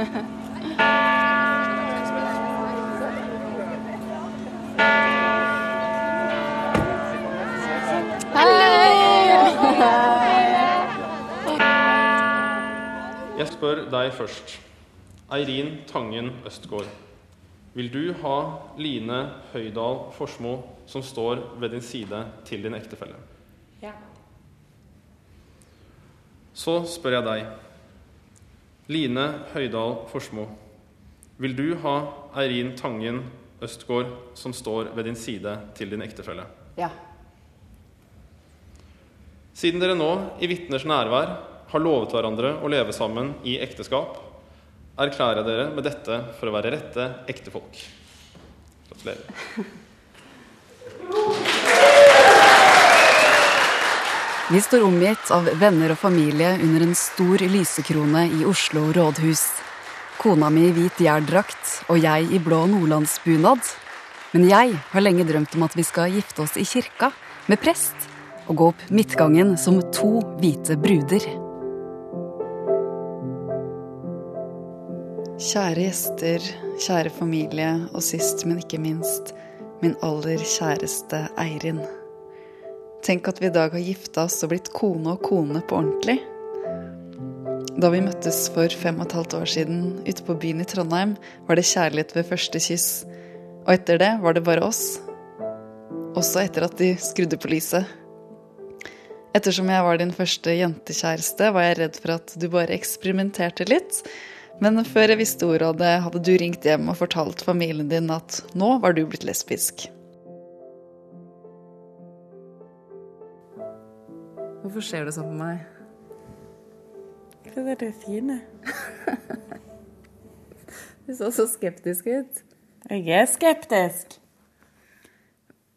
Jeg spør deg først. Eirin Tangen Østgård. Vil du ha Line Høydal Forsmo som står ved din side til din ektefelle? Ja. Så spør jeg deg. Line Høydal Forsmo. Vil du ha Eirin Tangen Østgård som står ved din side til din ektefelle? Ja. Siden dere nå, i vitners nærvær, har lovet hverandre å leve sammen i ekteskap, erklærer jeg dere med dette for å være rette ektefolk. Gratulerer. Vi står omgitt av venner og familie under en stor lysekrone i Oslo rådhus. Kona mi i hvit jærdrakt og jeg i blå nordlandsbunad. Men jeg har lenge drømt om at vi skal gifte oss i kirka, med prest, og gå opp midtgangen som to hvite bruder. Kjære gjester, kjære familie, og sist, men ikke minst, min aller kjæreste Eirin. Tenk at vi i dag har gifta oss og blitt kone og kone på ordentlig. Da vi møttes for fem og et halvt år siden ute på byen i Trondheim, var det kjærlighet ved første kyss. Og etter det var det bare oss. Også etter at de skrudde på lyset. Ettersom jeg var din første jentekjæreste, var jeg redd for at du bare eksperimenterte litt. Men før jeg visste ordet av det, hadde du ringt hjem og fortalt familien din at nå var du blitt lesbisk. Hvorfor ser du sånn på meg? Hva er det fine? Du så så skeptisk ut. Jeg er skeptisk.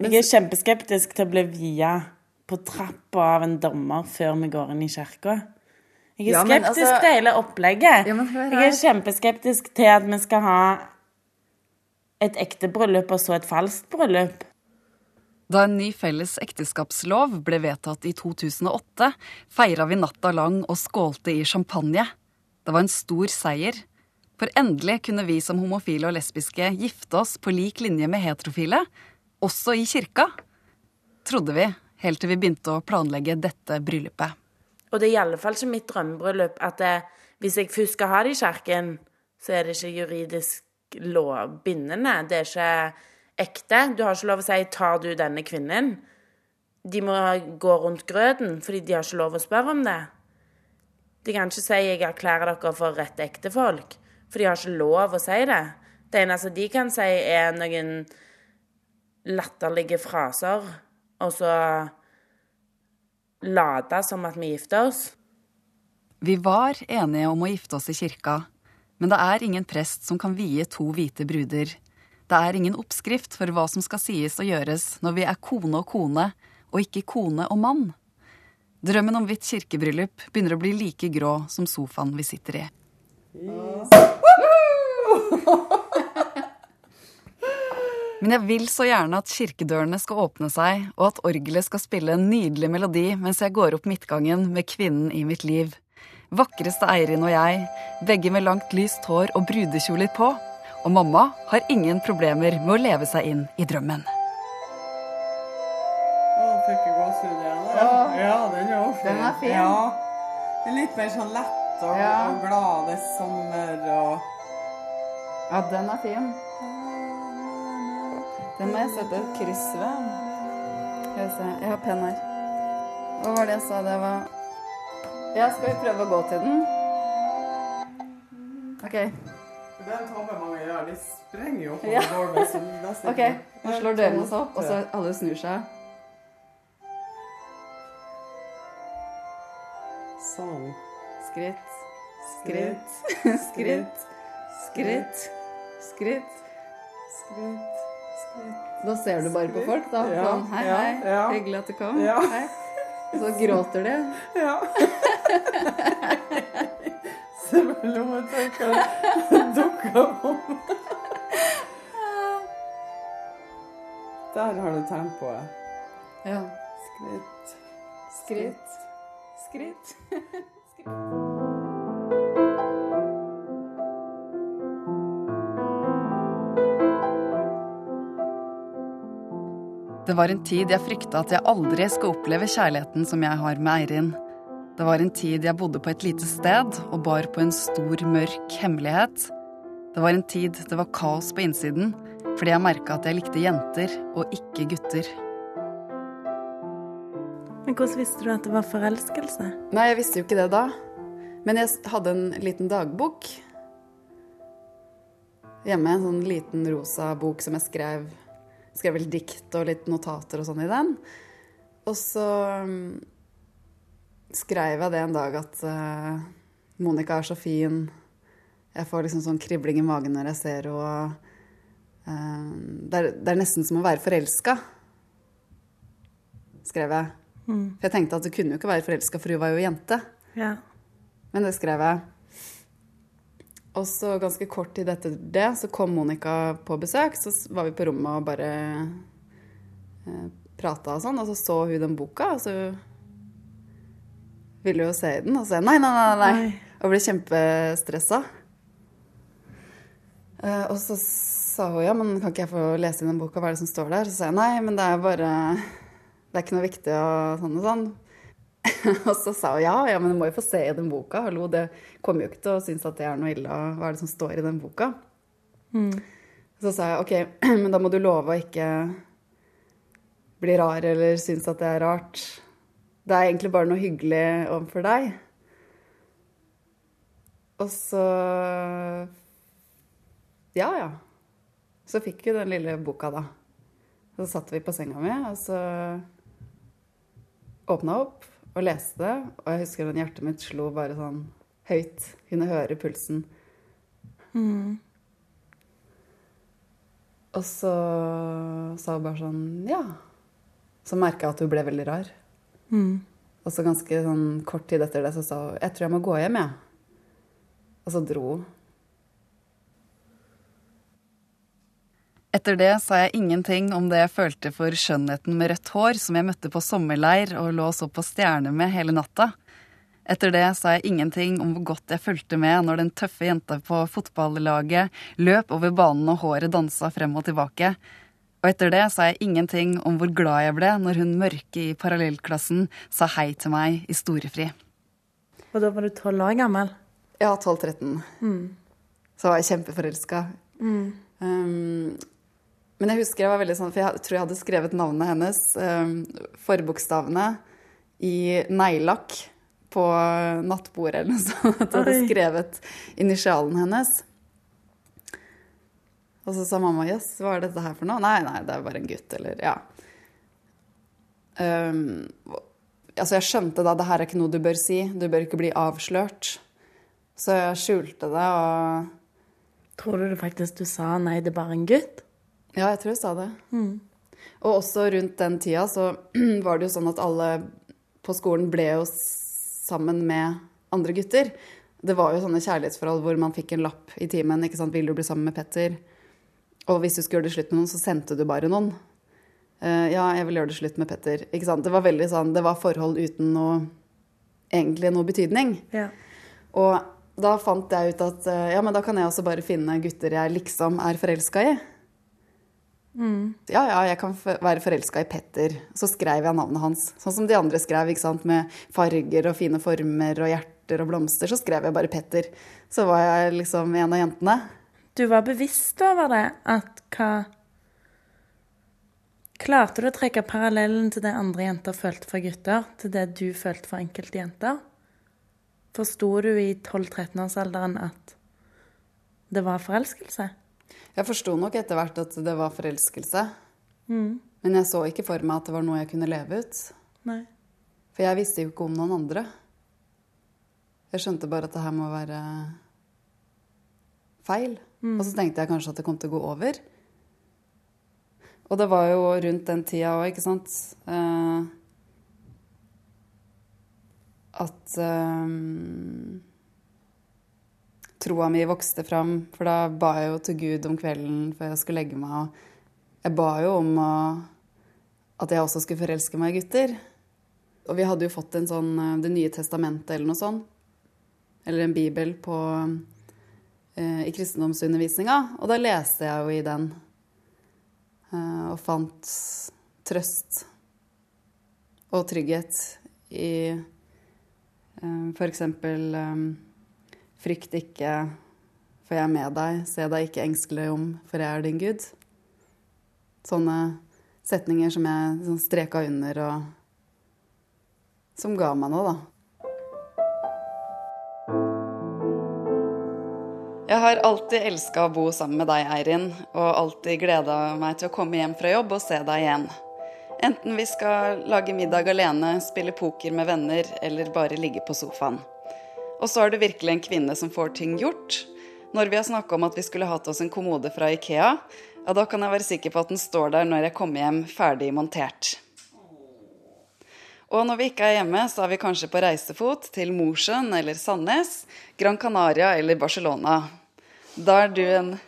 Jeg er kjempeskeptisk til å bli via på trappa av en dommer før vi går inn i kirka. Jeg er Ja, skeptisk altså- til hele opplegget. Ja, jeg er kjempeskeptisk til at vi skal ha et ekte bryllup og så et falskt bryllup. Da en ny felles ekteskapslov ble vedtatt i 2008, feira vi natta lang og skålte i champagne. Det var en stor seier. For endelig kunne vi som homofile og lesbiske gifte oss på lik linje med heterofile, også i kirka. Trodde vi, helt til vi begynte å planlegge dette bryllupet. Og det er i alle fall ikke mitt drømmebryllup at det, hvis jeg først skal ha det i kirken, så er det ikke juridisk bindende. Det er ikke ekte. Du har ikke lov å si 'tar du denne kvinnen'? De må gå rundt grøten, fordi de har ikke lov å spørre om det. De kan ikke si 'jeg erklærer dere for rette ektefolk', for de har ikke lov å si det. Det eneste de kan si, er noen latterlige fraser, og så late som at vi gifter oss. Vi var enige om å gifte oss i kirka, men det er ingen prest som kan vie to hvite bruder. Det er ingen oppskrift for hva som skal sies og gjøres når vi er kone og kone, og ikke kone og mann. Drømmen om hvitt kirkebryllup begynner å bli like grå som sofaen vi sitter i. Men jeg vil så gjerne at kirkedørene skal åpne seg, og at orgelet skal spille en nydelig melodi mens jeg går opp midtgangen med kvinnen i mitt liv. Vakreste Eirin og jeg, begge med langt lyst hår og brudekjoler på. Og mamma har ingen problemer med å leve seg inn i drømmen. Å, fikk jeg gåsehud igjen? Ja. ja, den er jo fin. Den er fin. Ja. Det er litt mer sånn lett og, Ja. og glad. Det er sommer og Ja, den er fin. Den må jeg sette et kryss ved. Skal vi se. Jeg har penn her. Hva var det jeg sa det var Ja, skal vi prøve å gå til den? OK. Den man gjør. De sprenger jo på Ja. gulvet. ok, Nå slår dørene seg opp, og så alle snur seg. Sånn. Skritt, skritt, skritt, skritt, skritt. Skritt, skritt. Da ser du bare på folk, da. Ja, Sånn, hei, hei, ja. hyggelig at du kom. Ja. Hei. Så gråter de. Ja blodtørkle dukka opp. Der har du tempoet. Ja. Skritt. Skritt. Skritt. Skritt. Det var en tid jeg frykta at jeg aldri skal oppleve kjærligheten som jeg har med Eirin. Det var en tid jeg bodde på et lite sted og bar på en stor, mørk hemmelighet. Det var en tid det var kaos på innsiden, fordi jeg merka at jeg likte jenter og ikke gutter. Men hvordan visste du at det var forelskelse? Nei, jeg visste jo ikke det da. Men jeg hadde en liten dagbok hjemme. En sånn liten rosa bok som jeg skrev. Skrev vel dikt og litt notater og sånn i den. Og så skrev jeg det en dag at uh, Monica er så fin. Jeg får liksom sånn kribling i magen når jeg ser henne. Uh, det, er, det, er, nesten som å være forelska, skrev jeg. Mm. For jeg tenkte at du kunne jo ikke være forelska, for hun var jo jente. Ja. Men det skrev jeg. Og så ganske kort tid etter det så kom Monica på besøk. Så var vi på rommet og bare eh, prata og sånn, og så så hun den boka, og så ville jo se i den, og så nei, nei, nei, nei, og ble kjempestressa. Eh, og så sa hun ja, men kan ikke jeg få lese i den boka, hva er det som står der? Så sa jeg nei, men det er bare Det er ikke noe viktig og sånn og sånn. og så sa hun ja, ja, men du må jo få se i den boka. Hallo, det kommer jo ikke til å synes at det er noe ille. Hva er det som står i den boka? Mm. Så sa jeg OK, men da må du love å ikke bli rar eller synes at det er rart. Det er egentlig bare noe hyggelig overfor deg. Og så Ja, ja. Så fikk vi den lille boka, da. Så satt vi på senga mi, og så åpna opp og leste det. Og jeg husker at hjertet mitt slo bare sånn høyt. Kunne høre pulsen. Mm. Og så sa hun bare sånn Ja. Så merka jeg at hun ble veldig rar. Mm. Og så ganske sånn kort tid etter det så sa hun Jeg tror jeg må gå hjem, jeg. Ja. Og så dro hun. Etter det sa jeg ingenting om det jeg følte for skjønnheten med rødt hår som jeg møtte på sommerleir og lå så på stjerner med hele natta. Etter det sa jeg ingenting om hvor godt jeg fulgte med når den tøffe jenta på fotballaget løp over banen og håret dansa frem og tilbake. Og etter det sa jeg ingenting om hvor glad jeg ble når hun mørke i parallellklassen sa hei til meg i storefri. Og da var du tolv år gammel? Ja, 12-13. Mm. Så var jeg kjempeforelska. Mm. Um, men jeg husker jeg var veldig sånn, for jeg tror jeg hadde skrevet navnet hennes, um, forbokstavene, i neglelakk på nattbordet eller noe sånt. At jeg hadde skrevet initialen hennes. Og så sa mamma jøss, yes, hva er dette her for noe? Nei, nei, det er bare en gutt, eller ja. Um, altså jeg skjønte da det her er ikke noe du bør si. Du bør ikke bli avslørt. Så jeg skjulte det og Tror du faktisk du sa nei, det er bare en gutt? Ja, jeg tror jeg sa det. Mm. Og også rundt den tida så var det jo sånn at alle på skolen ble jo sammen med andre gutter. Det var jo sånne kjærlighetsforhold hvor man fikk en lapp i timen. ikke sant, 'Vil du bli sammen med Petter?' Og hvis du skulle gjøre det slutt med noen, så sendte du bare noen. Uh, 'Ja, jeg vil gjøre det slutt med Petter.' Ikke sant? Det var veldig sånn, det var forhold uten noe egentlig noe betydning. Ja. Og da fant jeg ut at uh, ja, men da kan jeg også bare finne gutter jeg liksom er forelska i. Mm. Ja, ja, jeg kan være forelska i Petter. Så skrev jeg navnet hans. Sånn som de andre skrev, ikke sant? med farger og fine former og hjerter og blomster. Så skrev jeg bare Petter. Så var jeg liksom en av jentene. Du var bevisst over det? At hva Klarte du å trekke parallellen til det andre jenter følte for gutter, til det du følte for enkelte jenter? Forsto du i 12-13-årsalderen at det var forelskelse? Jeg forsto nok etter hvert at det var forelskelse. Mm. Men jeg så ikke for meg at det var noe jeg kunne leve ut. Nei. For jeg visste jo ikke om noen andre. Jeg skjønte bare at det her må være feil. Mm. Og så tenkte jeg kanskje at det kom til å gå over. Og det var jo rundt den tida òg, ikke sant uh, At um, troa mi vokste fram. For da ba jeg jo til Gud om kvelden før jeg skulle legge meg. Og jeg ba jo om at jeg også skulle forelske meg i gutter. Og vi hadde jo fått en sånn eh, Det nye testamentet eller noe sånt. Eller en bibel på, i kristendomsundervisninga. Og da leste jeg jo i den. Eh, og fant trøst og trygghet i eh, f.eks. Eh, frykt ikke, for jeg er med deg. Se deg ikke engstelig om, for jeg er din Gud. Sånne setninger som jeg streka under, og som ga meg noe, da. Jeg har alltid elska å bo sammen med deg, Eirin, og alltid gleda meg til å komme hjem fra jobb og se deg igjen. Enten vi skal lage middag alene, spille poker med venner eller bare ligge på sofaen. Og så er du virkelig en kvinne som får ting gjort. Når vi har snakka om at vi skulle hatt oss en kommode fra Ikea, ja, da kan jeg være sikker på at den står der når jeg kommer hjem ferdig montert. Og når vi ikke er hjemme, så er vi kanskje på reisefot til Mosjøen eller Sandnes, Gran Canaria eller Barcelona. Da er du en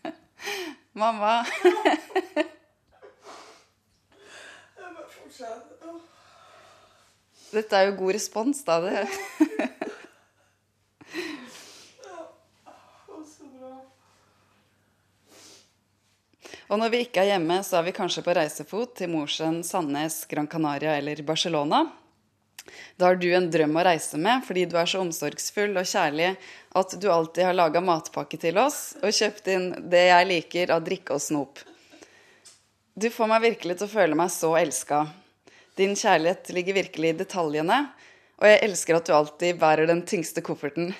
Mamma. Dette er jo god respons, da. Det. Og når vi ikke er hjemme, så er vi kanskje på reisefot til Mosjøen, Sandnes, Gran Canaria eller Barcelona. Da har du en drøm å reise med fordi du er så omsorgsfull og kjærlig at du alltid har laga matpakke til oss og kjøpt inn det jeg liker av drikke og snop. Du får meg virkelig til å føle meg så elska. Din kjærlighet ligger virkelig i detaljene, og jeg elsker at du alltid bærer den tyngste kofferten.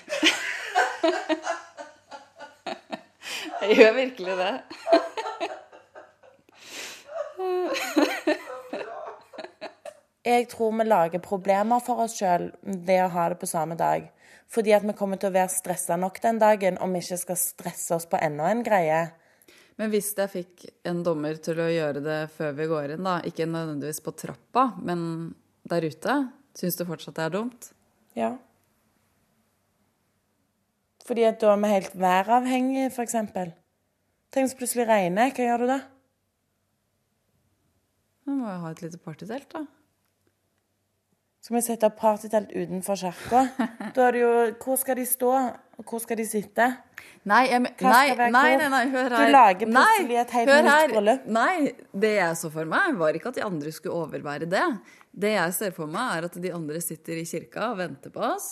jeg gjør virkelig det. Jeg tror vi lager problemer for oss sjøl ved å ha det på samme dag. Fordi at vi kommer til å være stressa nok den dagen om vi ikke skal stresse oss på enda en greie. Men hvis jeg fikk en dommer til å gjøre det før vi går inn, da, ikke nødvendigvis på trappa, men der ute, syns du fortsatt det er dumt? Ja. Fordi at da er vi helt væravhengige, f.eks. Tenk hvis det plutselig regner. Hva gjør du da? Da må jeg ha et lite partytelt, da. Skal vi sette opp partytelt utenfor kirka? Da er det jo Hvor skal de stå? Og hvor skal de sitte? Nei, jeg, nei, nei, nei, nei, hør her. Du lager plutselig et helt nytt bryllup. Nei, det jeg så for meg, var ikke at de andre skulle overvære det. Det jeg ser for meg, er at de andre sitter i kirka og venter på oss.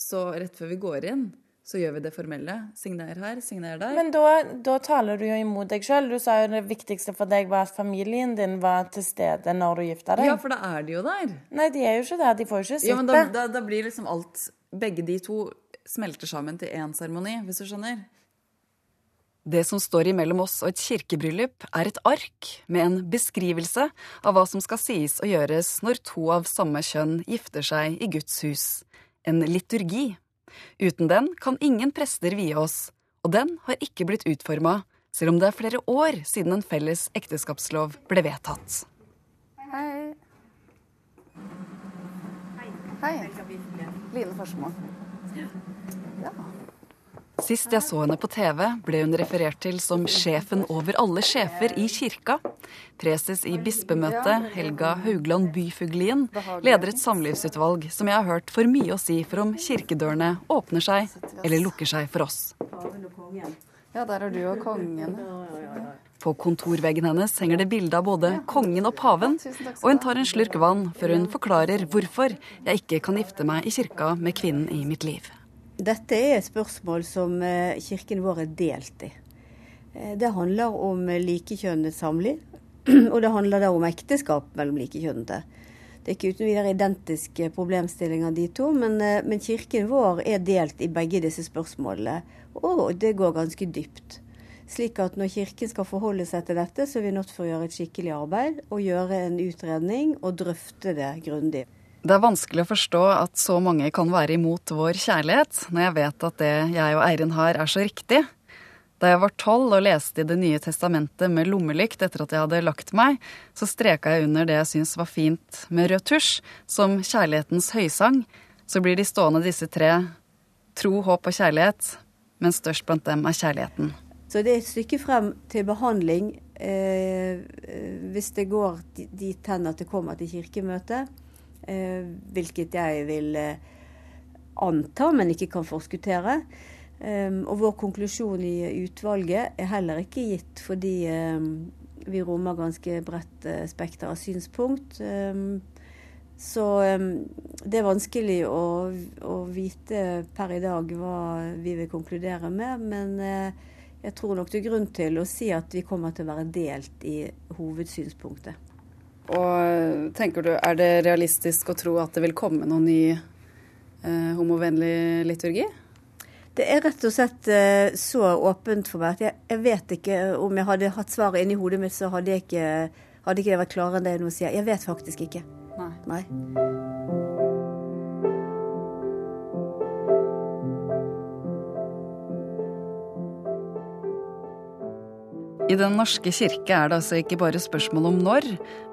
Så rett før vi går inn, så gjør vi det formelle. Signer her, signer der. Men da, da taler du jo imot deg sjøl. Du sa jo det viktigste for deg var at familien din var til stede når du gifta deg. Ja, for da er de jo der. Nei, de er jo ikke der. De får jo ikke sitte. Ja, men da, da, da blir liksom alt Begge de to smelter sammen til én seremoni, hvis du skjønner. Det som står imellom oss og et kirkebryllup, er et ark med en beskrivelse av hva som skal sies og gjøres når to av samme kjønn gifter seg i Guds hus. En liturgi. Uten den kan ingen prester vie oss, og den har ikke blitt utforma, selv om det er flere år siden en felles ekteskapslov ble vedtatt. Hei. Hei. Hei. Line Forsmo. Ja. Sist jeg så henne på TV, ble hun referert til som sjefen over alle sjefer i kirka. Preses i bispemøtet, Helga Haugland Byfuglien, leder et samlivsutvalg som jeg har hørt for mye å si for om kirkedørene åpner seg eller lukker seg for oss. Ja, der er du og kongen. På kontorveggen hennes henger det bilde av både kongen og paven, og hun tar en slurk vann før hun forklarer hvorfor jeg ikke kan gifte meg i kirka med kvinnen i mitt liv. Dette er et spørsmål som eh, kirken vår er delt i. Eh, det handler om likekjønnet samliv, og det handler da om ekteskap mellom likekjønnede. Det er ikke uten videre identiske problemstillinger, de to, men, eh, men kirken vår er delt i begge disse spørsmålene, og det går ganske dypt. Slik at når Kirken skal forholde seg til dette, så er vi nødt for å gjøre et skikkelig arbeid og gjøre en utredning og drøfte det grundig. Det er vanskelig å forstå at så mange kan være imot vår kjærlighet, når jeg vet at det jeg og Eirin har, er så riktig. Da jeg var tolv og leste i Det nye testamentet med lommelykt etter at jeg hadde lagt meg, så streka jeg under det jeg syns var fint med rød tusj, som kjærlighetens høysang. Så blir de stående disse tre tro, håp og kjærlighet, men størst blant dem er kjærligheten. Så det er et stykke frem til behandling eh, hvis det går dit hen at det kommer til kirkemøte, eh, hvilket jeg vil eh, anta, men ikke kan forskuttere. Um, og vår konklusjon i utvalget er heller ikke gitt fordi vi rommer ganske bredt spekter av synspunkt. Så det er vanskelig å, å, vite per i dag hva vi vil konkludere med. Men jeg tror nok det er grunn til å si at vi kommer til å være delt i hovedsynspunktet. Og tenker du, Er det realistisk å tro at det vil komme noen ny eh, homovennlig liturgi? Det er rett og slett uh, så åpent for meg at jeg, jeg, vet ikke om jeg hadde hatt svaret inni hodet mitt, så hadde jeg ikke, hadde ikke vært klarere enn det jeg nå sier. Jeg vet faktisk ikke. Nei. Nei. I Den norske kirke er det altså ikke bare spørsmål om når,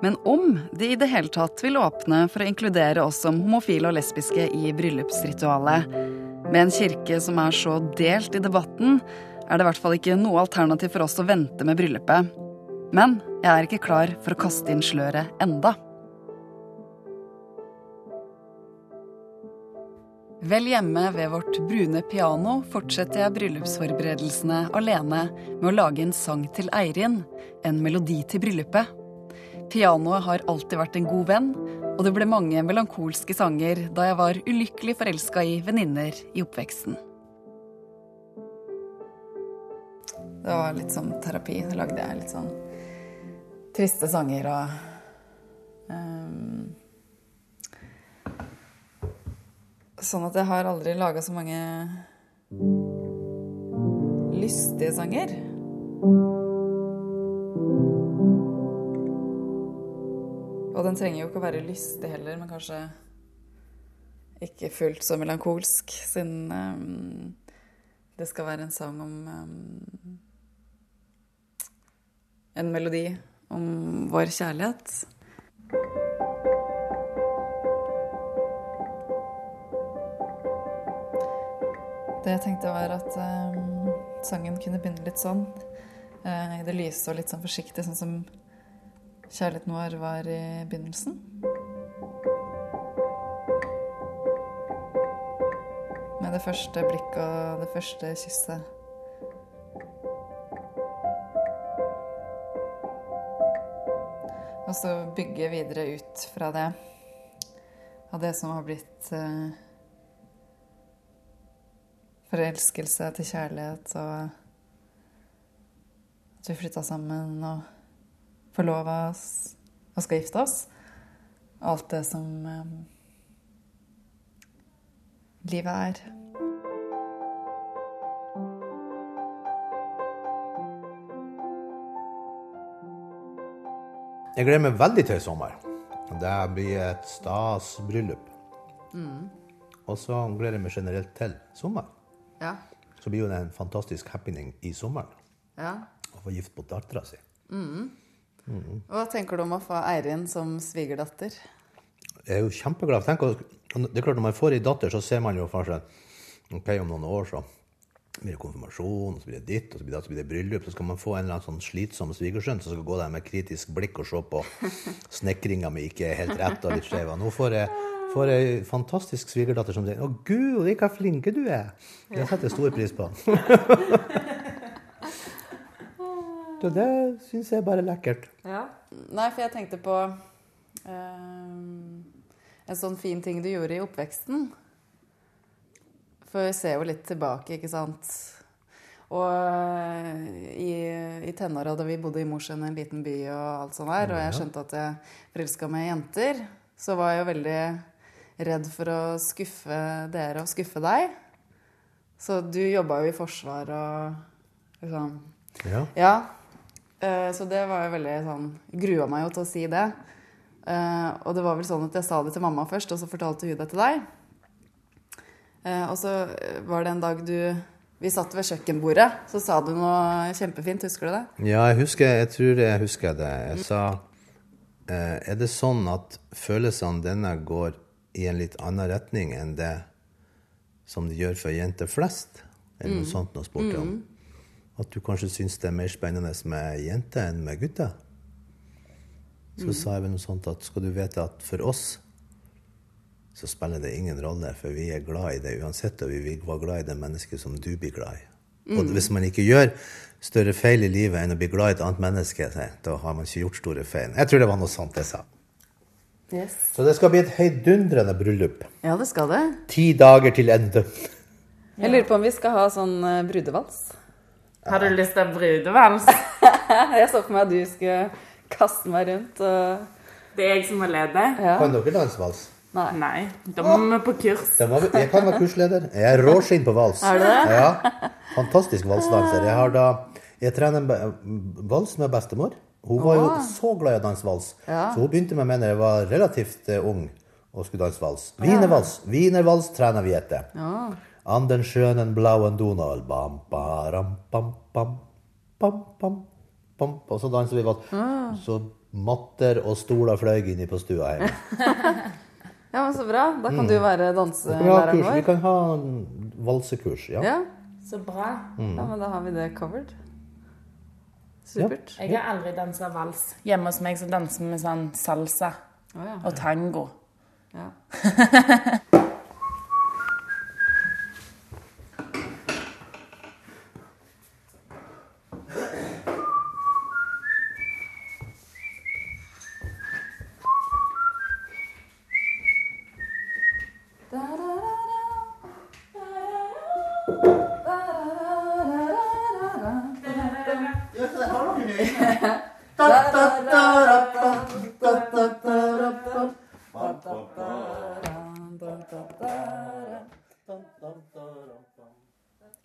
men om de i det hele tatt vil åpne for å inkludere oss som homofile og lesbiske i bryllupsritualet. Med en kirke som er så delt i debatten, er det i hvert fall ikke noe alternativ for oss å vente med bryllupet. Men jeg er ikke klar for å kaste inn sløret enda. Vel hjemme ved vårt brune piano fortsetter jeg bryllupsforberedelsene alene med å lage en sang til Eirin, en melodi til bryllupet. Pianoet har alltid vært en god venn, og det ble mange melankolske sanger da jeg var ulykkelig forelska i venninner i oppveksten. Det var litt sånn terapi. Da lagde jeg litt sånn triste sanger og um, Sånn at jeg har aldri laga så mange lystige sanger. Og den trenger jo ikke å være lystig heller, men kanskje ikke fullt så melankolsk, siden um, det skal være en sang om um, En melodi om vår kjærlighet. Det jeg tenkte, var at um, sangen kunne begynne litt sånn. Uh, I det lyse og litt sånn forsiktig, sånn som kjærligheten vår var i begynnelsen. Med det første blikket og det første kysset. Og så bygge videre ut fra det. Av det som har blitt eh, forelskelse til kjærlighet, og at vi flytta sammen og forlova oss og skal gifte oss. Alt det som um, livet er. Jeg gleder meg veldig til i sommer. Det blir et stas bryllup. Mm. Og så gleder jeg meg generelt til sommer. Ja. Så blir jo det en fantastisk happening i sommeren. Ja. Å få gift bort dattera si. Mm. Mm. Hva tenker du om å få Eirin som svigerdatter? Jeg er jo kjempeglad. Tenk, det er klart Når man får ei datter, så ser man jo for seg ok, om noen år så blir det konfirmasjon, så blir det ditt, og så blir det, så blir det bryllup. Så skal man få en eller annen sånn slitsom svigersønn som skal gå der med kritisk blikk og se på snekringa mi ikke er helt rett og litt skeiv. Nå får jeg får ei fantastisk svigerdatter som sier 'Å, gud, hva flinke du er'. Det setter jeg stor pris på. Så det syns jeg er bare lekkert. Ja. Nei, for jeg tenkte på um, en sånn fin ting du gjorde i oppveksten. For jeg ser jo litt tilbake, ikke sant. Og uh, i, i tenåra da vi bodde i Mosjøen, en liten by, og alt sånt der, og jeg skjønte at jeg forelska meg i jenter, så var jeg jo veldig redd for å skuffe dere og skuffe deg. Så du jobba jo i forsvar og liksom Ja. ja. Uh, så det var jo veldig sånn Grua meg jo til å si det. Uh, og det var vel sånn at jeg sa det til mamma først, og så fortalte hun det til deg. Uh, og så var det en dag du Vi satt ved kjøkkenbordet, så sa du noe kjempefint. Husker du det? Ja, jeg husker Jeg tror jeg husker det. Jeg sa Er det sånn at følelsene denne går i en litt annen retning enn det som de gjør for jenter flest? Eller noe sånt noe spurte om. At du kanskje syns det er mer spennende med jenter enn med gutter? Så sa jeg vel noe sånt at skal du vite at for oss så spiller det ingen rolle, for vi er glad i det uansett, og vi vil være glad i det mennesket som du blir glad i. Og hvis man ikke gjør større feil i livet enn å bli glad i et annet menneske, da har man ikke gjort store feil. Jeg tror det var noe sånt jeg sa. Så det skal bli et høydundrende bryllup. Ja, det skal det. Ti dager til ende. Jeg lurer på om vi skal ha sånn eh, brudevals. Har du lyst til brudevals? Jeg så for meg at du skulle kaste meg rundt og Det er jeg som må lede. Ja. Kan dere danse vals? Nei. Nei, da må vi på kurs. Må Jeg kan være kursleder. Jeg er råskinn på vals. Er du det? Ja. Fantastisk valsdanser. Jeg har da Jeg trener vals med bestemor. Hun var jo så glad i å danse vals, Ja. så hun begynte med meg da jeg var relativt eh, ung og skulle danse vals. Wienervals. Wienervals trener vi etter. An den schönen blauen Donald. Bam, baram, bam, bam, bam, bam, bam. Og så danser vi vals. Så matter og stoler fløy inn på stua hjemme. Ja, men Så bra. Da kan du være vår danselæreren kurs. Vi kan ha valsekurs. Ja. Ja. Så bra. ja, men da har vi det covered. Supert. Jeg har aldri dansa vals. Hjemme hos meg så danser vi med sånn salsa oh, ja. og tango. Ja.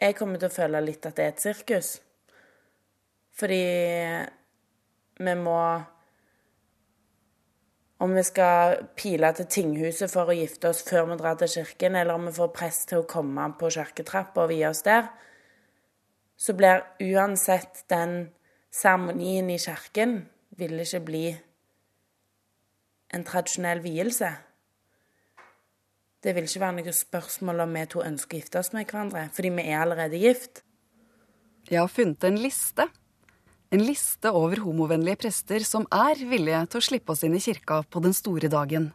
Jeg kommer til å føle litt at det er et sirkus. Fordi vi må Om vi skal pile til tinghuset for å gifte oss før vi drar til kirken, eller om vi får press til å komme på kirketrappa og vie oss der, så blir uansett den seremonien i kirken vil ikke bli en tradisjonell vielse. Det vil ikke være noe spørsmål om vi to ønsker å gifte oss med hverandre, fordi vi er allerede gift. Jeg har funnet en liste. En liste over homovennlige prester som er villige til å slippe oss inn i kirka på den store dagen.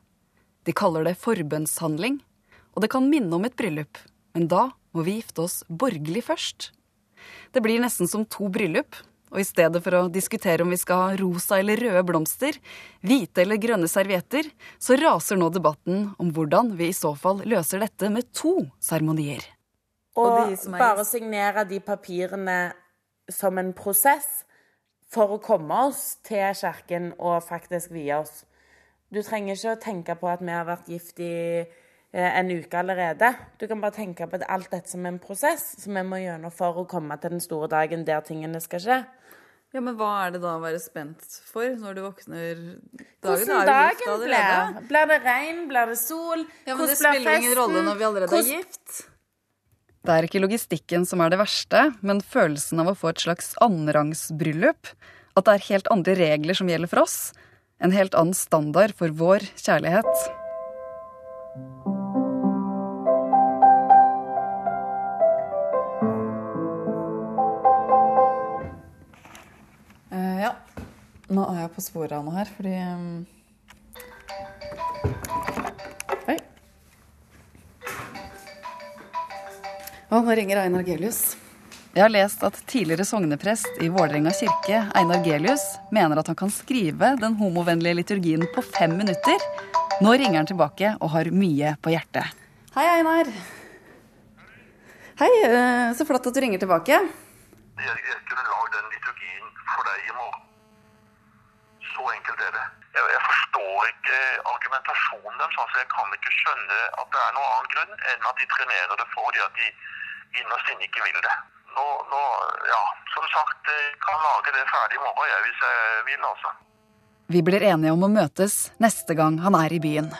De kaller det forbønnshandling, og det kan minne om et bryllup. Men da må vi gifte oss borgerlig først. Det blir nesten som to bryllup, og i stedet for å diskutere om vi skal ha rosa eller røde blomster, hvite eller grønne servietter, så raser nå debatten om hvordan vi i så fall løser dette med to seremonier. Og, Og er bare signere de papirene som en prosess for å komme oss til kirken og faktisk vie oss. Du trenger ikke å tenke på at vi har vært gift i eh, en uke allerede. Du kan bare tenke på alt dette som en prosess som vi må gjennom for å komme til den store dagen der tingene skal skje. Ja, men hva er det da å være spent for når du våkner dagen? Hvordan dagen blir. Blir det regn? Blir det sol? Ja, men det Hvordan spiller jo ingen rolle når vi allerede er gift. Det er ikke logistikken som er det verste, men følelsen av å få et slags annenrangsbryllup. At det er helt andre regler som gjelder for oss. En helt annen standard for vår kjærlighet. Jeg på sporet av noe her, fordi um... Oi. Og nå ringer Einar Gelius. Jeg har lest at tidligere sogneprest i Vålerenga kirke, Einar Gelius, mener at han kan skrive den homovennlige liturgien på fem minutter. Nå ringer han tilbake og har mye på hjertet. Hei, Einar. Hei, eh, så flott at du ringer tilbake. Jeg, jeg kunne lagd den liturgien for deg i morgen. Så enkelt er det. Jeg, jeg forstår ikke argumentasjonen deres. Altså, jeg kan ikke skjønne at det er noen annen grunn enn at de trenerer det fordi at de innerst inne ikke vil det. Nå, nå, ja, som sagt, jeg kan lage det ferdig i morgen jeg, hvis jeg vil, altså. Vi blir enige om å møtes neste gang han er i byen.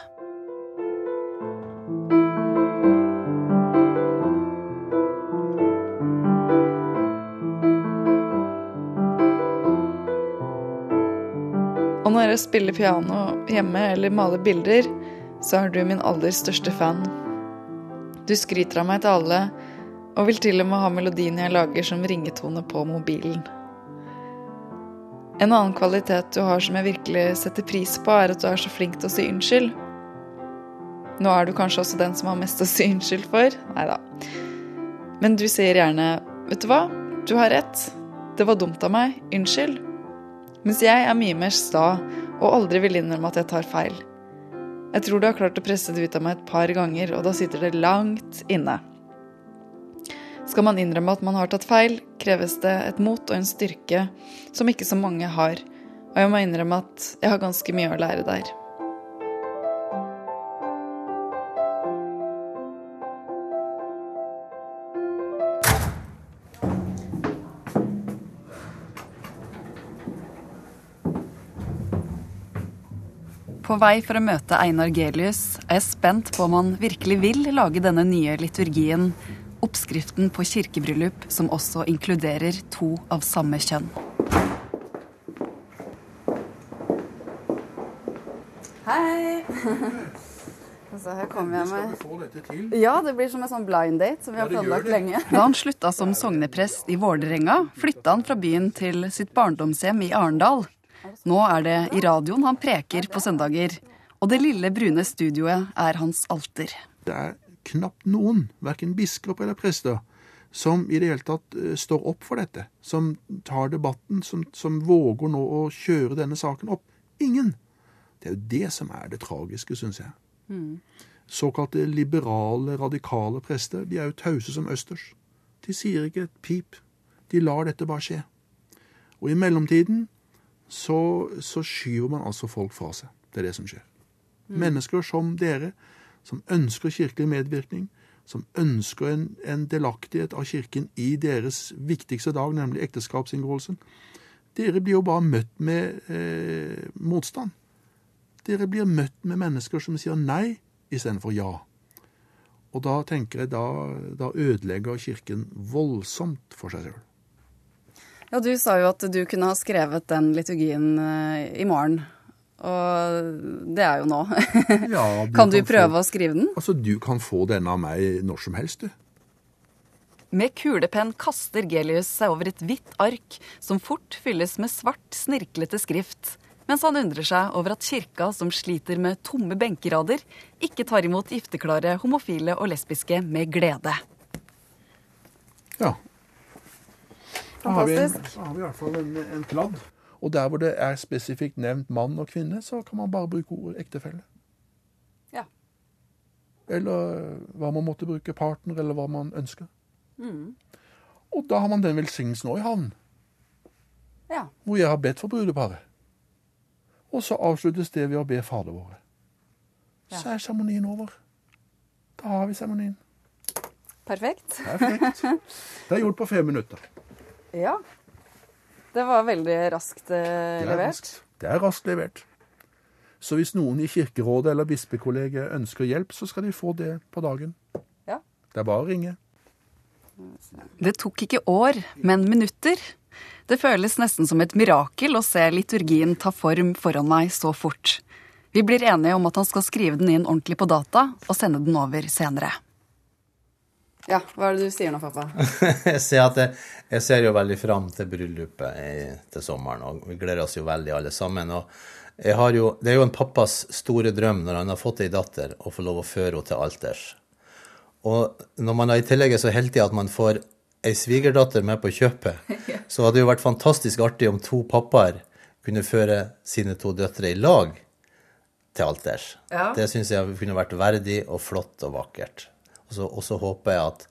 Og når jeg spiller piano hjemme eller maler bilder, så er du min aller største fan. Du skryter av meg til alle, og vil til og med ha melodien jeg lager som ringetone på mobilen. En annen kvalitet du har som jeg virkelig setter pris på, er at du er så flink til å si unnskyld. Nå er du kanskje også den som har mest å si unnskyld for. Nei da. Men du sier gjerne 'Vet du hva? Du har rett. Det var dumt av meg. Unnskyld'. Mens jeg er mye mer sta og aldri vil innrømme at jeg tar feil. Jeg tror du har klart å presse det ut av meg et par ganger, og da sitter det langt inne. Skal man innrømme at man har tatt feil, kreves det et mot og en styrke som ikke så mange har, og jeg må innrømme at jeg har ganske mye å lære der. På vei for å møte Einar Gelius er jeg spent på om han virkelig vil lage denne nye liturgien, oppskriften på kirkebryllup som også inkluderer to av samme kjønn. Hei! Altså, her kommer jeg med Ja, det blir som en sånn blind date som vi har planlagt lenge. Da han slutta som sogneprest i Vålerenga, flytta han fra byen til sitt barndomshjem i Arendal. Nå er det i radioen han preker på søndager, og det lille brune studioet er hans alter. Det er knapt noen, verken biskop eller prester, som i det hele tatt eh, står opp for dette. Som tar debatten, som, som våger nå å kjøre denne saken opp. Ingen! Det er jo det som er det tragiske, syns jeg. Såkalte liberale, radikale prester de er jo tause som østers. De sier ikke et pip. De lar dette bare skje. Og i mellomtiden så, så skyver man altså folk fra seg. Det er det som skjer. Mennesker som dere, som ønsker kirkelig medvirkning, som ønsker en, en delaktighet av Kirken i deres viktigste dag, nemlig ekteskapsinngåelsen. Dere blir jo bare møtt med eh, motstand. Dere blir møtt med mennesker som sier nei istedenfor ja. Og da tenker jeg da, da ødelegger Kirken voldsomt for seg sjøl. Ja, Du sa jo at du kunne ha skrevet den liturgien eh, i morgen. Og det er jo nå. Ja, kan du kan prøve å skrive den? Altså, Du kan få denne av meg når som helst, du. Med kulepenn kaster Gelius seg over et hvitt ark som fort fylles med svart, snirklete skrift, mens han undrer seg over at kirka, som sliter med tomme benkerader, ikke tar imot gifteklare homofile og lesbiske med glede. Ja. Da har vi, en, Fantastisk. da har vi i hvert fall en, en kladd. Og der hvor det er spesifikt nevnt mann og kvinne, så kan man bare bruke ordet ektefelle. Ja. Eller hva man måtte bruke, partner, eller hva man ønsker. Og da har man den velsignelsen òg i havn, Ja. hvor jeg har bedt for brudeparet. Og så avsluttes det ved å be Fader våre. Så er seremonien over. Da har vi seremonien. Perfekt. Perfekt. Det er gjort på fem minutter. Ja. Det var veldig raskt eh, Det er levert. raskt. Det er raskt levert. Så hvis noen i Kirkerådet eller bispekollegiet ønsker hjelp, så skal de få det på dagen. Ja. Det er bare å ringe. Det tok ikke år, men minutter. Det føles nesten som et mirakel å se liturgien ta form foran meg så fort. Vi blir enige om at han skal skrive den inn ordentlig på data og sende den over senere. Ja, hva er det du sier nå, pappa? jeg, ser at jeg, ser jo veldig fram til bryllupet i, til sommeren, og vi gleder oss jo veldig alle sammen. Og jeg har jo, det er jo en pappas store drøm når han har fått ei datter, å få lov å føre henne til alters. Og når man i tillegg er så heldig at man får ei svigerdatter med på kjøpet, så hadde det jo vært fantastisk artig om to pappaer kunne føre sine to døtre i lag til alters. Ja. Det syns jeg kunne vært verdig og flott og vakkert. Og så, håper jeg at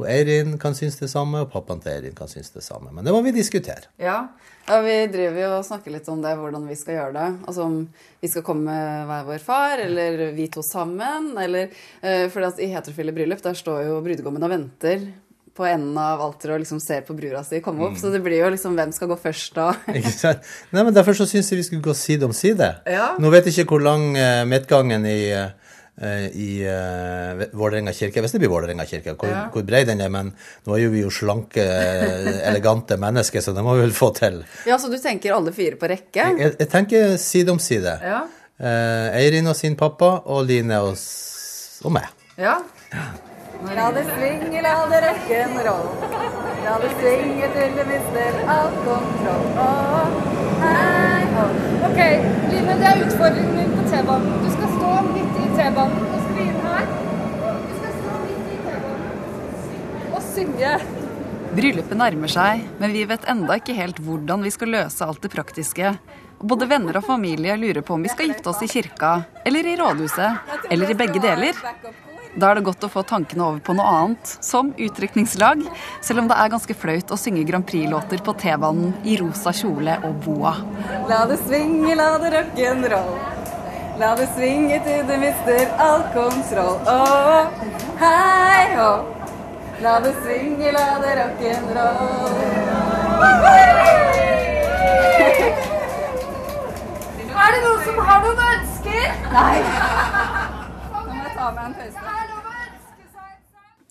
og Eirin kan synes det samme, og pappaen til Eirin kan synes det samme. Men det må vi diskutere. Ja, ja vi driver jo og snakker litt om det, hvordan vi skal gjøre det. Altså om vi skal komme med hver vår far, eller vi to sammen, eller uh, For i heterofile bryllup, der står jo brudgommen og venter på enden av alteret og liksom ser på brura si komme opp. Så det blir jo liksom hvem skal gå først da. Ikke sant? Nei, men Derfor så syns jeg vi skulle gå side om side. Ja. Nå vet jeg ikke hvor lang uh, midtgangen i, eh, i uh, Vålerenga kirke Hvis det blir Vålerenga kirke, hvor, Ja. hvor bred den er. Men nå er jo vi jo slanke, eh, elegante mennesker, så det må vi vel få til. Ja, så du tenker alle fire på rekke? Jeg, jeg tenker side om side. Ja. Uh, Eirin og sin pappa, og Line og, og meg. Ja. La det svinge, la det rock'n'roll. La det svinge til det mister all kontroll. Oh, hei, åh. Ok, Line, det er utfordringen min på T-banen. Du skal stå midt i T-banen og fine her. Du skal stå midt i T-banen og synge. Bryllupet nærmer seg, men vi vet enda ikke helt hvordan vi skal løse alt det praktiske. Og både venner og familie lurer på om vi skal gifte oss i kirka, eller i rådhuset, eller i begge deler. Da er det godt å få tankene over på noe annet, som utdrikningslag, selv om det er ganske flaut å synge Grand Prix-låter på T-banen i rosa kjole og boa. La det svinge, la det rock'n'roll. La det svinge til du mister all kontroll. Åh, hei hå. La det svinge, la det rock'n'roll. Er det noen som har noen ønsker? Nei. Nå må jeg ta meg en pause.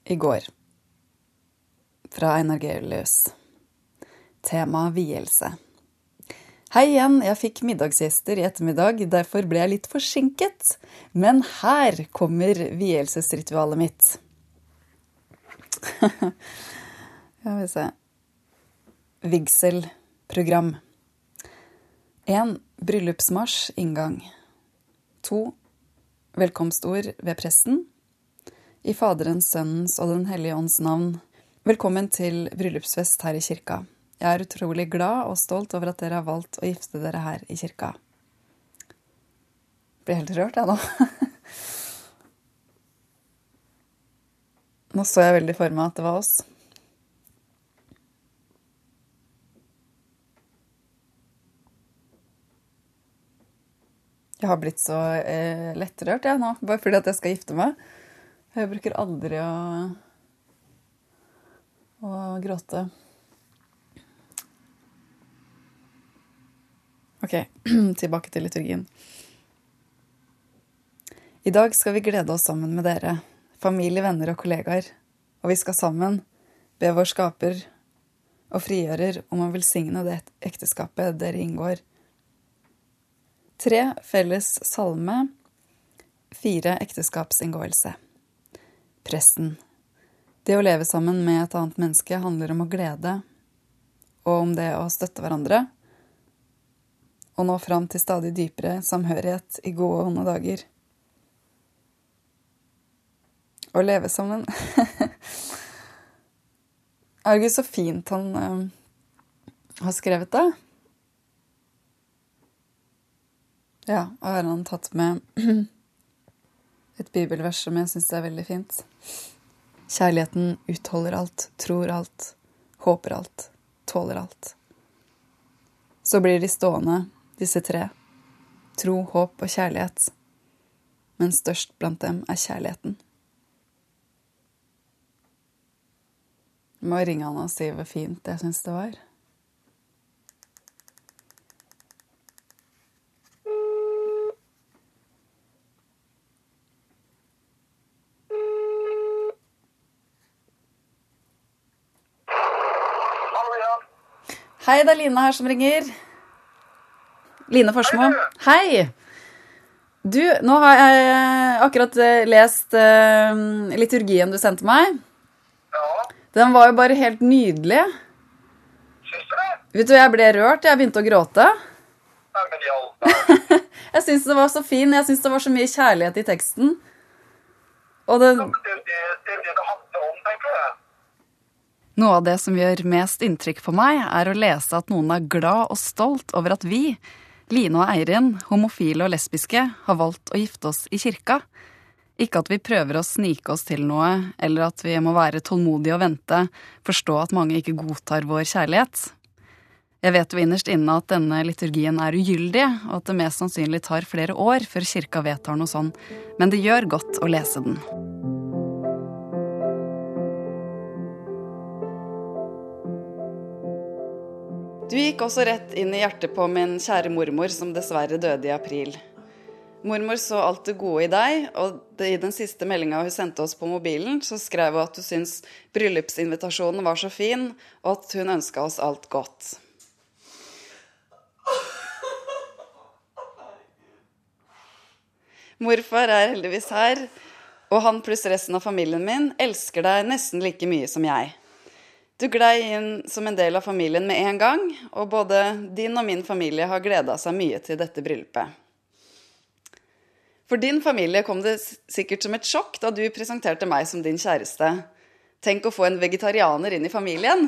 I går. Fra Einar Georlius. Tema vielse. Hei igjen, jeg fikk middagsgjester i ettermiddag, derfor ble jeg litt forsinket. Men her kommer vielsesritualet mitt. Skal vi se Vigselprogram. 1. Bryllupsmarsj, inngang. 2. Velkomstord ved presten. I Faderens, Sønnens og Den hellige ånds navn. Velkommen til bryllupsfest her i kirka. Jeg er utrolig glad og stolt over at dere har valgt å gifte dere her i kirka. Blir helt rørt, jeg nå. Nå så jeg veldig for meg at det var oss. Jeg har blitt så eh, lettrørt jeg nå, bare fordi at jeg skal gifte meg. Jeg bruker aldri å, å gråte. Ok, tilbake til liturgien. I dag skal vi glede oss sammen med dere, familie, venner og kollegaer, og vi skal sammen be vår skaper og frigjører om å velsigne det ekteskapet dere inngår. Tre felles salme, fire ekteskapsinngåelse. Presten. Det å leve sammen med et annet menneske handler om å glede, og om det å støtte hverandre, og nå fram til stadig dypere samhørighet i gode og onde dager. Å leve sammen Er det ikke så fint han uh, har skrevet det. Ja, og har han tatt med et bibelvers som jeg syns er veldig fint. Kjærligheten utholder alt, tror alt, håper alt, tåler alt. Så blir de stående, disse tre. Tro, håp og kjærlighet. Men størst blant dem er kjærligheten. Jeg må ringe han og si hvor fint jeg syns det var. Hei, det er Line her som ringer. Line Forsmo. Hei! Du, nå har jeg akkurat eh, lest uh, liturgien du sendte meg. Ja, Den var jo bare helt nydelig. syns du det? Vet du, Jeg ble rørt. Jeg begynte å gråte. Nei, men i all. Jeg syns det var så fin. Jeg syns det var så mye kjærlighet i teksten. Og det, Ja, Det det, det det handler om, tenker jeg. noe av det som gjør mest inntrykk på meg, er å lese at noen er glad og stolt over at vi, Line og Eirin, homofile og lesbiske, har valgt å gifte oss i kirka. Ikke at vi prøver å snike oss til noe, eller at vi må være tålmodige og vente, forstå at mange ikke godtar vår kjærlighet. Jeg vet jo innerst inne at denne liturgien er ugyldig, og at det mest sannsynlig tar flere år før kirka vedtar noe sånn, men det gjør godt å lese den. Du gikk også rett inn i hjertet på min kjære mormor, som dessverre døde i april. Mormor så alt det gode i deg, og i den siste meldinga hun sendte oss på mobilen, så skrev hun at hun syntes bryllupsinvitasjonen var så fin, og at hun ønska oss alt godt. Morfar er heldigvis her, og han pluss resten av familien min elsker deg nesten like mye som jeg. Du glei inn som en del av familien med en gang, og både din og min familie har gleda seg mye til dette bryllupet. For din familie kom det sikkert som et sjokk da du presenterte meg som din kjæreste. Tenk å få en vegetarianer inn i familien.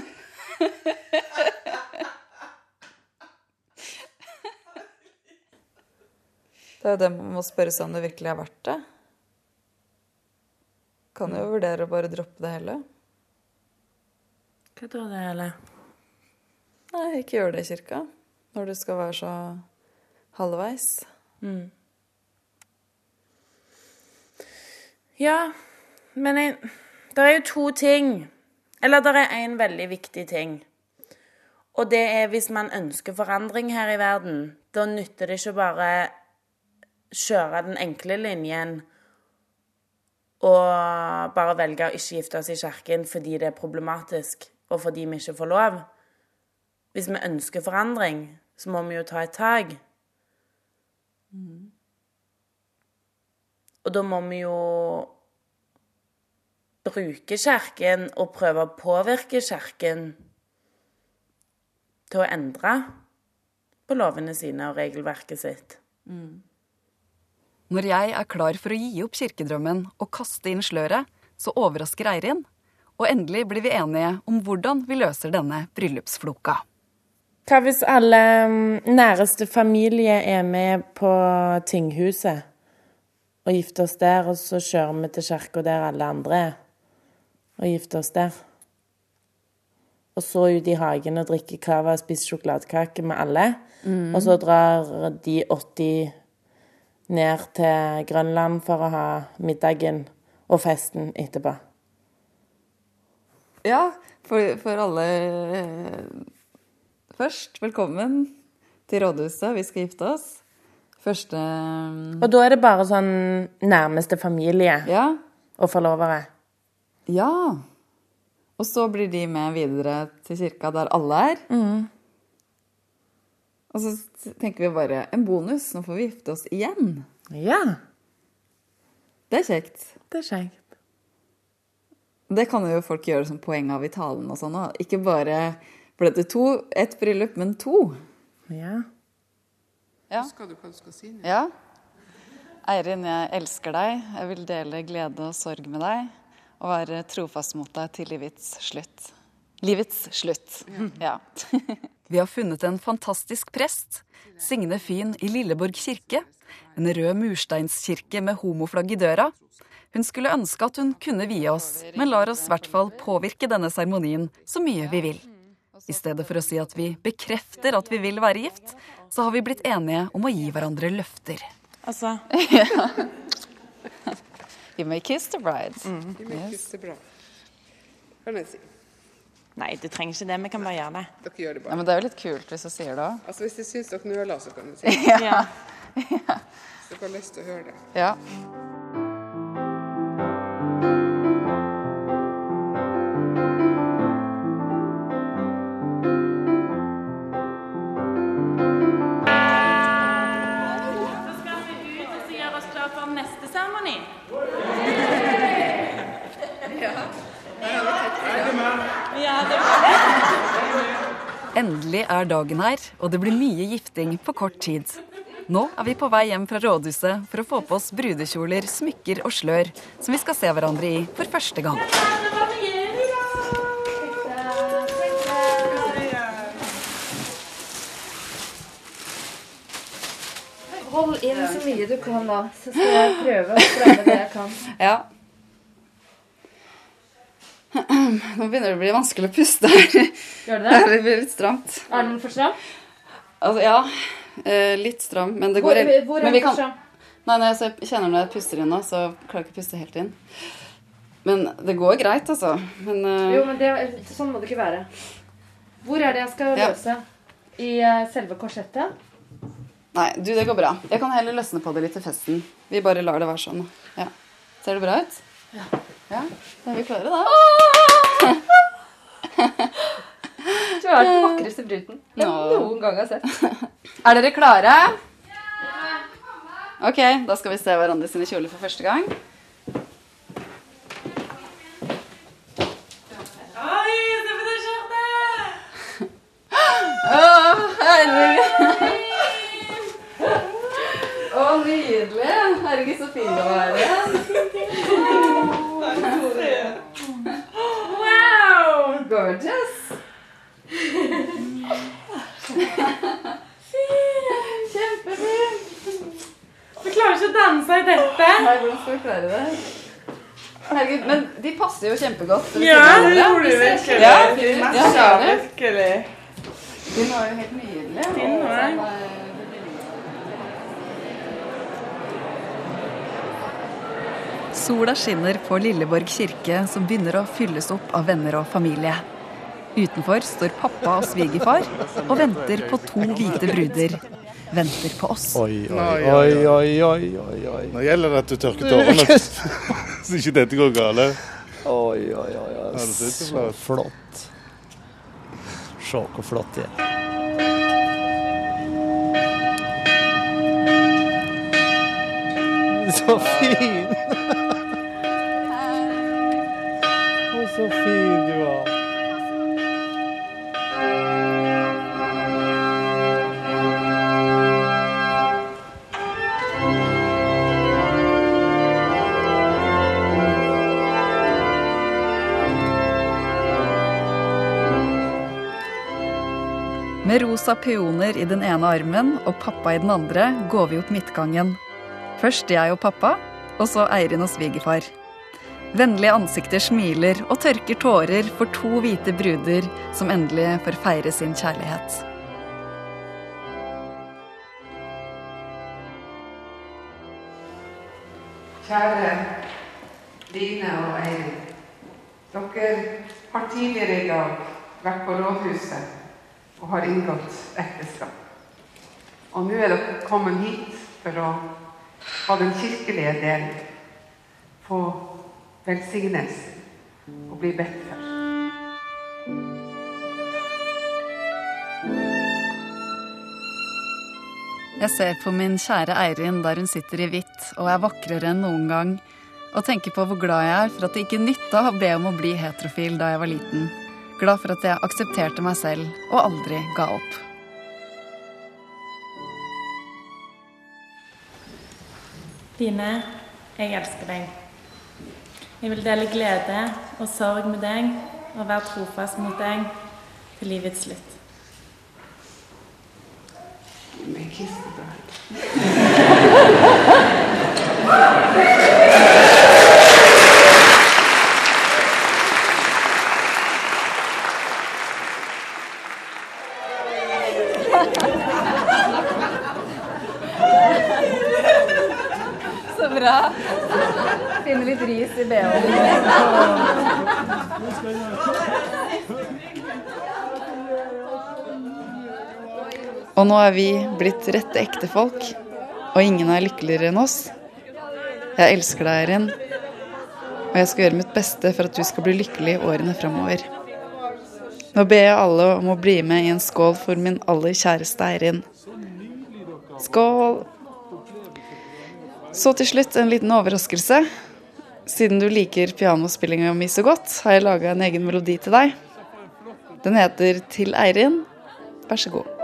Det er jo det man må spørre seg om det virkelig er verdt det. Kan jo vurdere å bare droppe det hele. Hva da, det, eller? Nei, ikke gjør det i kirka. Når du skal være så halvveis. Ja, men jeg, det er jo to ting. Eller det er en veldig viktig ting. Og det er hvis man ønsker forandring her i verden, da nytter det ikke bare kjøre den enkle linjen og bare velge å ikke gifte oss i kirken fordi det er problematisk, og fordi vi ikke får lov. Hvis vi ønsker forandring, så må vi jo ta et tak. Og da må vi jo bruke kirken og prøve å påvirke kirken til å endre på lovene sine og regelverket sitt. Når jeg er klar for å gi opp kirkedrømmen og kaste inn sløret, så overrasker Eirin. Og endelig blir vi enige om hvordan vi løser denne bryllupsfloka. Hva hvis alle mm, næreste familie er med på tinghuset og gifter oss der, og så kjører vi til kirka der alle andre er, og gifter oss der? Og så ut i hagen og drikker cava og spiser sjokoladekake med alle. Og så drar de 80 ned til Grønland for å ha middagen og festen etterpå. Ja, for, for alle eh, Først, velkommen til rådhuset. Vi skal gifte oss. Første Og da er det bare sånn nærmeste familie Ja. og forlovere. Ja. Og så blir de med videre til kirka der alle er. Og så tenker vi bare en bonus, nå får vi gifte oss igjen. Ja, Det er kjekt. det er kjekt. Det kan jo folk gjøre som poeng av i talen og sånn òg. Ikke bare for det to, ett bryllup, men to. Ja. Ja. Husker du hva du skal si nå? Ja. Eirin, jeg elsker deg. Jeg vil dele glede og sorg med deg. Og være trofast mot deg til livets slutt. Livets slutt. Ja. Vi har funnet en fantastisk prest. Signe Fyn i Lilleborg kirke. En rød mursteinskirke med homoflagg i døra. Hun skulle ønske at hun kunne vie oss, men lar oss i hvert fall påvirke denne seremonien så mye vi vil. I stedet for å si at vi bekrefter at vi vil være gift, så har vi blitt enige om å gi hverandre løfter. Altså You may kiss the bride. You may kiss the bride. Kan jeg si. Nei, du trenger ikke det. Vi kan bare gjøre det. Dere gjør det bare. Ja, men det er jo litt kult hvis du sier det òg. Altså, hvis jeg syns dere nøler, så kan jeg si. det. Ja. Så dere har lyst til å høre det. Ja. Endelig er dagen her, og det blir mye gifting på kort tid. Nå er vi på vei hjem fra rådhuset for å få på oss brudekjoler, smykker og slør, som vi skal se hverandre i for første gang. Hold inn så mye du kan da, så skal jeg prøve å stramme det jeg kan. Ja. Nå begynner det å bli vanskelig å puste her. Gjør det det? Det blir litt stramt. Er den for stram? Altså, ja. eh, Litt stram, men det Hvor, går hvor er men den for stram? Nei, nei, jeg kjenner når jeg puster inn nå, så klarer jeg ikke å puste helt inn. Men det går greit, altså. Men uh... Jo, men det, sånn må det ikke være. Hvor er det jeg skal Ja. løse? I eh, selve korsettet? Nei, du, det går bra. Jeg kan heller løsne på det litt til festen. Vi bare lar det være sånn. Ja. Ser det bra ut? Ja. ja. Da er vi klare, da. Du er den vakreste bruten jeg no. noen gang har sett. Er dere klare? Ok, da skal vi se hverandre sine kjoler for første gang. Oi, se på det skjørtet! Å, herregud. Å, nydelig. Herregud, forklare det. Herregud, men de passer jo kjempegodt. Ja, det gjorde de virkelig. Ja, De ja, matcha virkelig. De var jo helt nydelig. Fin var den. Sola skinner på Lilleborg kirke, som begynner å fylles opp av venner og familie. Utenfor står pappa og svigerfar og venter på to hvite bruder. Venter på oss. Oi, oi, oi, oi, oi, oi, oi. Nå gjelder det at du tørker tårene, så ikke dette går galt. Oi, oi, oi, oi. Så flott. Se hvor flott det er. Så fin! Å, så fin du var. Med rosa peoner i den ene armen og pappa i den andre går vi opp midtgangen. Først jeg og pappa, og så Eirin og svigerfar. Vennlige ansikter smiler og tørker tårer for to hvite bruder som endelig får feire sin kjærlighet. Kjære Line og Eirin. Dere har tidligere i dag vært på rådhuset og har inngått ekteskap. Og nå er dere kommet hit for å ha den kirkelige delen. Få velsignelsen og bli bedt for. Jeg ser på min kjære Eirin der hun sitter i hvitt og er vakrere enn noen gang, og tenker på hvor glad jeg er for at det ikke nytta å be om å bli heterofil da jeg var liten. Glad for at jeg aksepterte meg selv og aldri ga opp. Line, jeg elsker deg. Jeg vil dele glede og sorg med deg og være trofast mot deg til livets slutt. Med kistebrød. Så bra. Finne litt ris i bh-en. Og nå er vi blitt rette ektefolk, og ingen er lykkeligere enn oss. Jeg elsker deg, Eirin, og jeg skal gjøre mitt beste for at du skal bli lykkelig i årene framover. Nå ber jeg alle om å bli med i en skål for min aller kjæreste Eirin. Skål! Så til slutt en liten overraskelse. Siden du liker pianospillinga mi så godt, har jeg laga en egen melodi til deg. Den heter Til Eirin. Vær så god.